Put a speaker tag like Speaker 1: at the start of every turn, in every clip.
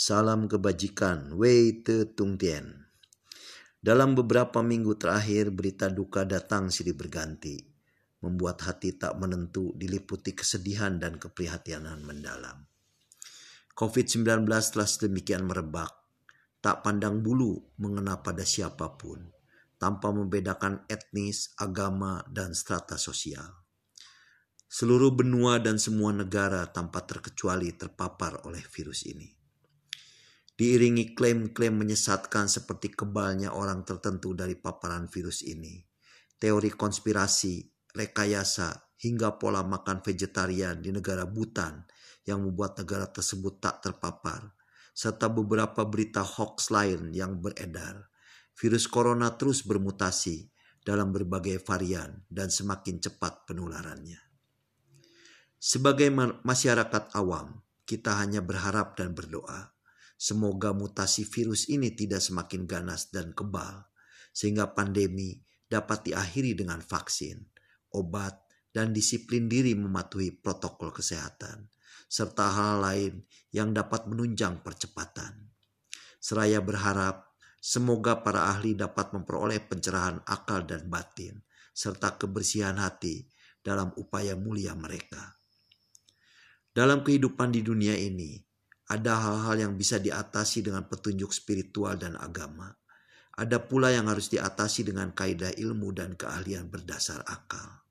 Speaker 1: Salam kebajikan, Wei Te Tung Tien. Dalam beberapa minggu terakhir, berita duka datang silih berganti, membuat hati tak menentu diliputi kesedihan dan keprihatinan mendalam. COVID-19 telah sedemikian merebak, tak pandang bulu mengena pada siapa pun, tanpa membedakan etnis, agama, dan strata sosial. Seluruh benua dan semua negara tanpa terkecuali terpapar oleh virus ini diiringi klaim-klaim menyesatkan seperti kebalnya orang tertentu dari paparan virus ini. Teori konspirasi, rekayasa, hingga pola makan vegetarian di negara Butan yang membuat negara tersebut tak terpapar, serta beberapa berita hoax lain yang beredar. Virus corona terus bermutasi dalam berbagai varian dan semakin cepat penularannya. Sebagai masyarakat awam, kita hanya berharap dan berdoa Semoga mutasi virus ini tidak semakin ganas dan kebal, sehingga pandemi dapat diakhiri dengan vaksin, obat, dan disiplin diri mematuhi protokol kesehatan, serta hal lain yang dapat menunjang percepatan. Seraya berharap semoga para ahli dapat memperoleh pencerahan akal dan batin, serta kebersihan hati dalam upaya mulia mereka. Dalam kehidupan di dunia ini, ada hal-hal yang bisa diatasi dengan petunjuk spiritual dan agama. Ada pula yang harus diatasi dengan kaidah ilmu dan keahlian berdasar akal.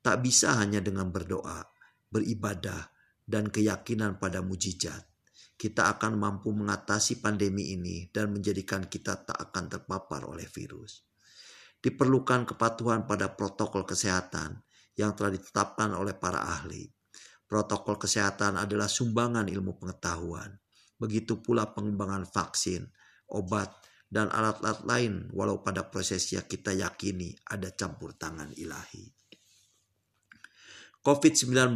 Speaker 1: Tak bisa hanya dengan berdoa, beribadah, dan keyakinan pada mujizat. Kita akan mampu mengatasi pandemi ini dan menjadikan kita tak akan terpapar oleh virus. Diperlukan kepatuhan pada protokol kesehatan yang telah ditetapkan oleh para ahli Protokol kesehatan adalah sumbangan ilmu pengetahuan. Begitu pula pengembangan vaksin, obat, dan alat-alat lain walau pada prosesnya kita yakini ada campur tangan ilahi. COVID-19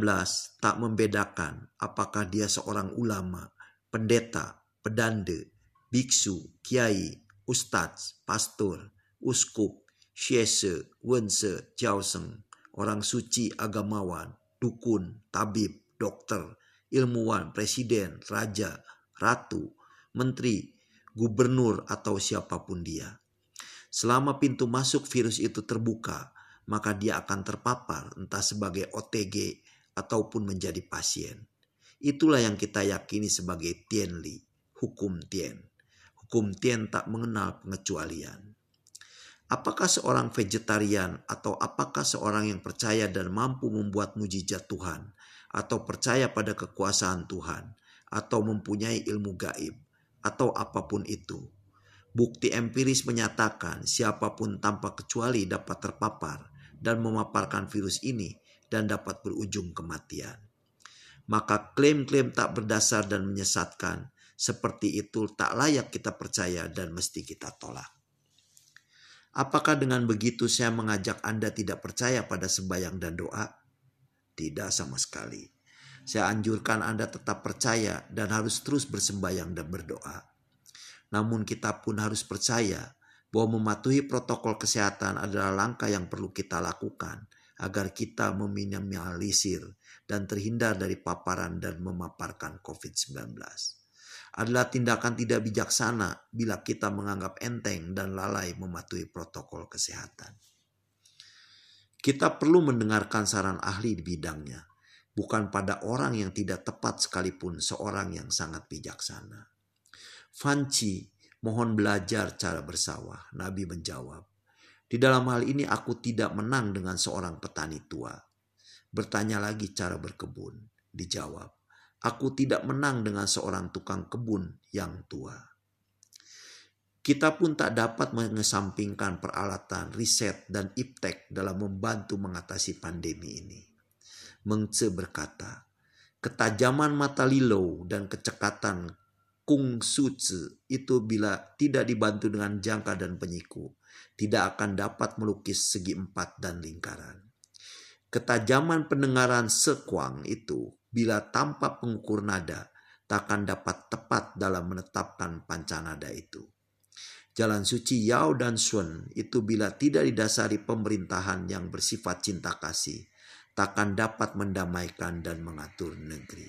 Speaker 1: tak membedakan apakah dia seorang ulama, pendeta, pedande, biksu, kiai, ustadz, pastor, uskup, syese, wense, jauseng, orang suci agamawan, dukun, tabib, dokter, ilmuwan, presiden, raja, ratu, menteri, gubernur, atau siapa pun dia. Selama pintu masuk virus itu terbuka, maka dia akan terpapar entah sebagai OTG ataupun menjadi pasien. Itulah yang kita yakini sebagai Tianli, hukum Tien. Hukum Tien tak mengenal pengecualian. Apakah seorang vegetarian atau apakah seorang yang percaya dan mampu membuat mujizat Tuhan atau percaya pada kekuasaan Tuhan atau mempunyai ilmu gaib atau apa pun itu. Bukti empiris menyatakan siapa pun tanpa kecuali dapat terpapar dan memaparkan virus ini dan dapat berujung kematian. Maka klaim-klaim tak berdasar dan menyesatkan seperti itu tak layak kita percaya dan mesti kita tolak. Apakah dengan begitu saya mengajak Anda tidak percaya pada sembahyang dan doa? Tidak sama sekali. Saya anjurkan Anda tetap percaya dan harus terus bersembahyang dan berdoa. Namun kita pun harus percaya bahwa mematuhi protokol kesehatan adalah langkah yang perlu kita lakukan agar kita meminimalisir dan terhindar dari paparan dan memaparkan COVID-19 adalah tindakan tidak bijaksana bila kita menganggap enteng dan lalai mematuhi protokol kesehatan. Kita perlu mendengarkan saran ahli di bidangnya, bukan pada orang yang tidak tepat sekalipun seorang yang sangat bijaksana. Fanci mohon belajar cara bersawah. Nabi menjawab, di dalam hal ini aku tidak menang dengan seorang petani tua. Bertanya lagi cara berkebun. Dijawab, Aku tidak menang dengan seorang tukang kebun yang tua. Kita pun tak dapat mengesampingkan peralatan, riset, dan iptek dalam membantu mengatasi pandemi ini. Mengce berkata, ketajaman mata Lilo dan kecekatan Kung Su itu bila tidak dibantu dengan jangka dan penyiku, tidak akan dapat melukis segi empat dan lingkaran. Ketajaman pendengaran sekuang itu bila tanpa pengukur nada takkan dapat tepat dalam menetapkan pancanada itu. Jalan suci Yao dan Sun itu bila tidak didasari pemerintahan yang bersifat cinta kasih, takkan dapat mendamaikan dan mengatur negeri.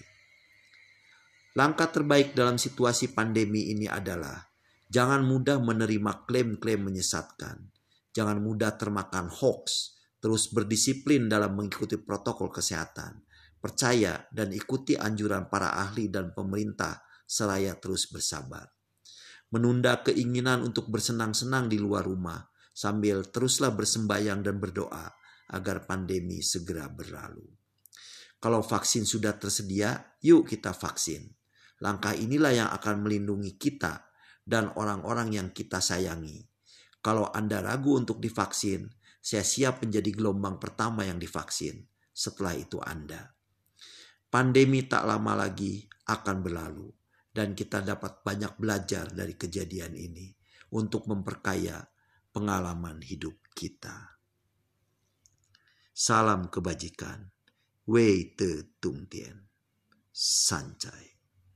Speaker 1: Langkah terbaik dalam situasi pandemi ini adalah jangan mudah menerima klaim-klaim menyesatkan. Jangan mudah termakan hoax, terus berdisiplin dalam mengikuti protokol kesehatan. Percaya dan ikuti anjuran para ahli dan pemerintah seraya terus bersabar. Menunda keinginan untuk bersenang-senang di luar rumah sambil teruslah bersembayang dan berdoa agar pandemi segera berlalu. Kalau vaksin sudah tersedia, yuk kita vaksin. Langkah inilah yang akan melindungi kita dan orang-orang yang kita sayangi. Kalau Anda ragu untuk divaksin, saya siap menjadi gelombang pertama yang divaksin. Setelah itu Anda. Pandemi tak lama lagi akan berlalu dan kita dapat banyak belajar dari kejadian ini untuk memperkaya pengalaman hidup kita. Salam kebajikan. Wei Te Tung Tien. Sancai.